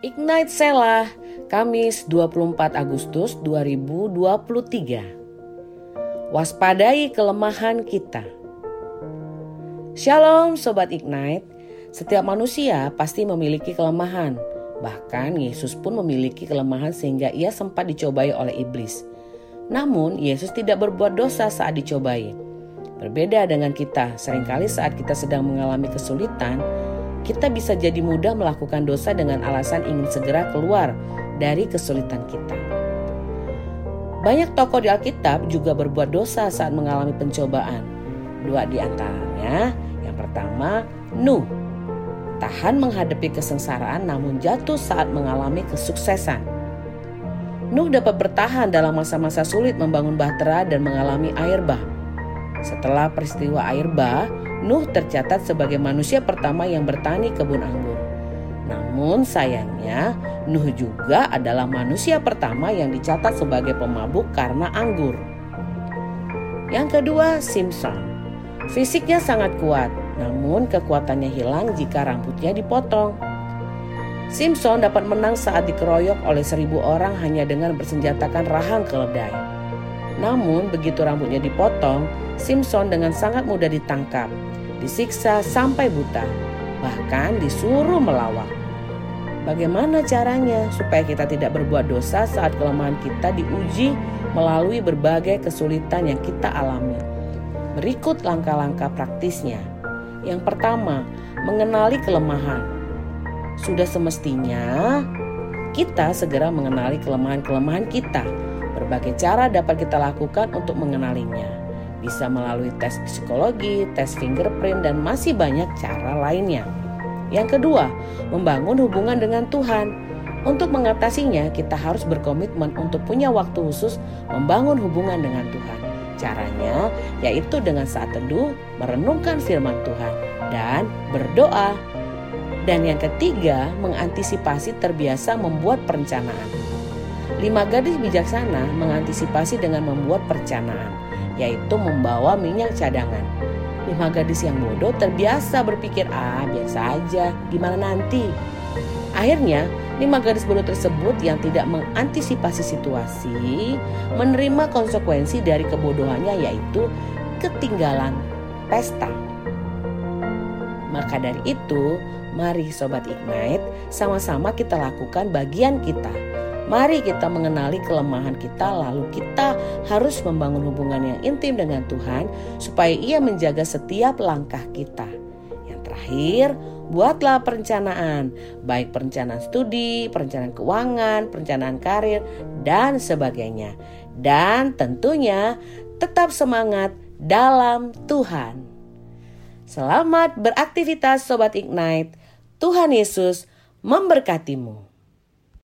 Ignite Selah, Kamis 24 Agustus 2023. Waspadai kelemahan kita. Shalom Sobat Ignite, setiap manusia pasti memiliki kelemahan. Bahkan Yesus pun memiliki kelemahan sehingga ia sempat dicobai oleh iblis. Namun Yesus tidak berbuat dosa saat dicobai. Berbeda dengan kita, sering kali saat kita sedang mengalami kesulitan, kita bisa jadi mudah melakukan dosa dengan alasan ingin segera keluar dari kesulitan kita. Banyak tokoh di Alkitab juga berbuat dosa saat mengalami pencobaan. Dua di antaranya, yang pertama Nuh, tahan menghadapi kesengsaraan namun jatuh saat mengalami kesuksesan. Nuh dapat bertahan dalam masa-masa sulit membangun bahtera dan mengalami air bah. Setelah peristiwa air bah, Nuh tercatat sebagai manusia pertama yang bertani kebun anggur. Namun sayangnya, Nuh juga adalah manusia pertama yang dicatat sebagai pemabuk karena anggur. Yang kedua, Simpson. Fisiknya sangat kuat, namun kekuatannya hilang jika rambutnya dipotong. Simpson dapat menang saat dikeroyok oleh seribu orang hanya dengan bersenjatakan rahang keledai. Namun begitu rambutnya dipotong, Simpson dengan sangat mudah ditangkap disiksa sampai buta, bahkan disuruh melawak. Bagaimana caranya supaya kita tidak berbuat dosa saat kelemahan kita diuji melalui berbagai kesulitan yang kita alami? Berikut langkah-langkah praktisnya. Yang pertama, mengenali kelemahan. Sudah semestinya kita segera mengenali kelemahan-kelemahan kita. Berbagai cara dapat kita lakukan untuk mengenalinya bisa melalui tes psikologi, tes fingerprint, dan masih banyak cara lainnya. Yang kedua, membangun hubungan dengan Tuhan. Untuk mengatasinya, kita harus berkomitmen untuk punya waktu khusus membangun hubungan dengan Tuhan. Caranya yaitu dengan saat teduh, merenungkan firman Tuhan, dan berdoa. Dan yang ketiga, mengantisipasi terbiasa membuat perencanaan. Lima gadis bijaksana mengantisipasi dengan membuat perencanaan yaitu membawa minyak cadangan. Lima gadis yang bodoh terbiasa berpikir, ah biasa aja, gimana nanti. Akhirnya, lima gadis bodoh tersebut yang tidak mengantisipasi situasi menerima konsekuensi dari kebodohannya yaitu ketinggalan pesta. Maka dari itu, mari Sobat Ignite sama-sama kita lakukan bagian kita Mari kita mengenali kelemahan kita, lalu kita harus membangun hubungan yang intim dengan Tuhan, supaya Ia menjaga setiap langkah kita. Yang terakhir, buatlah perencanaan, baik perencanaan studi, perencanaan keuangan, perencanaan karir, dan sebagainya. Dan tentunya tetap semangat dalam Tuhan. Selamat beraktivitas Sobat Ignite. Tuhan Yesus memberkatimu.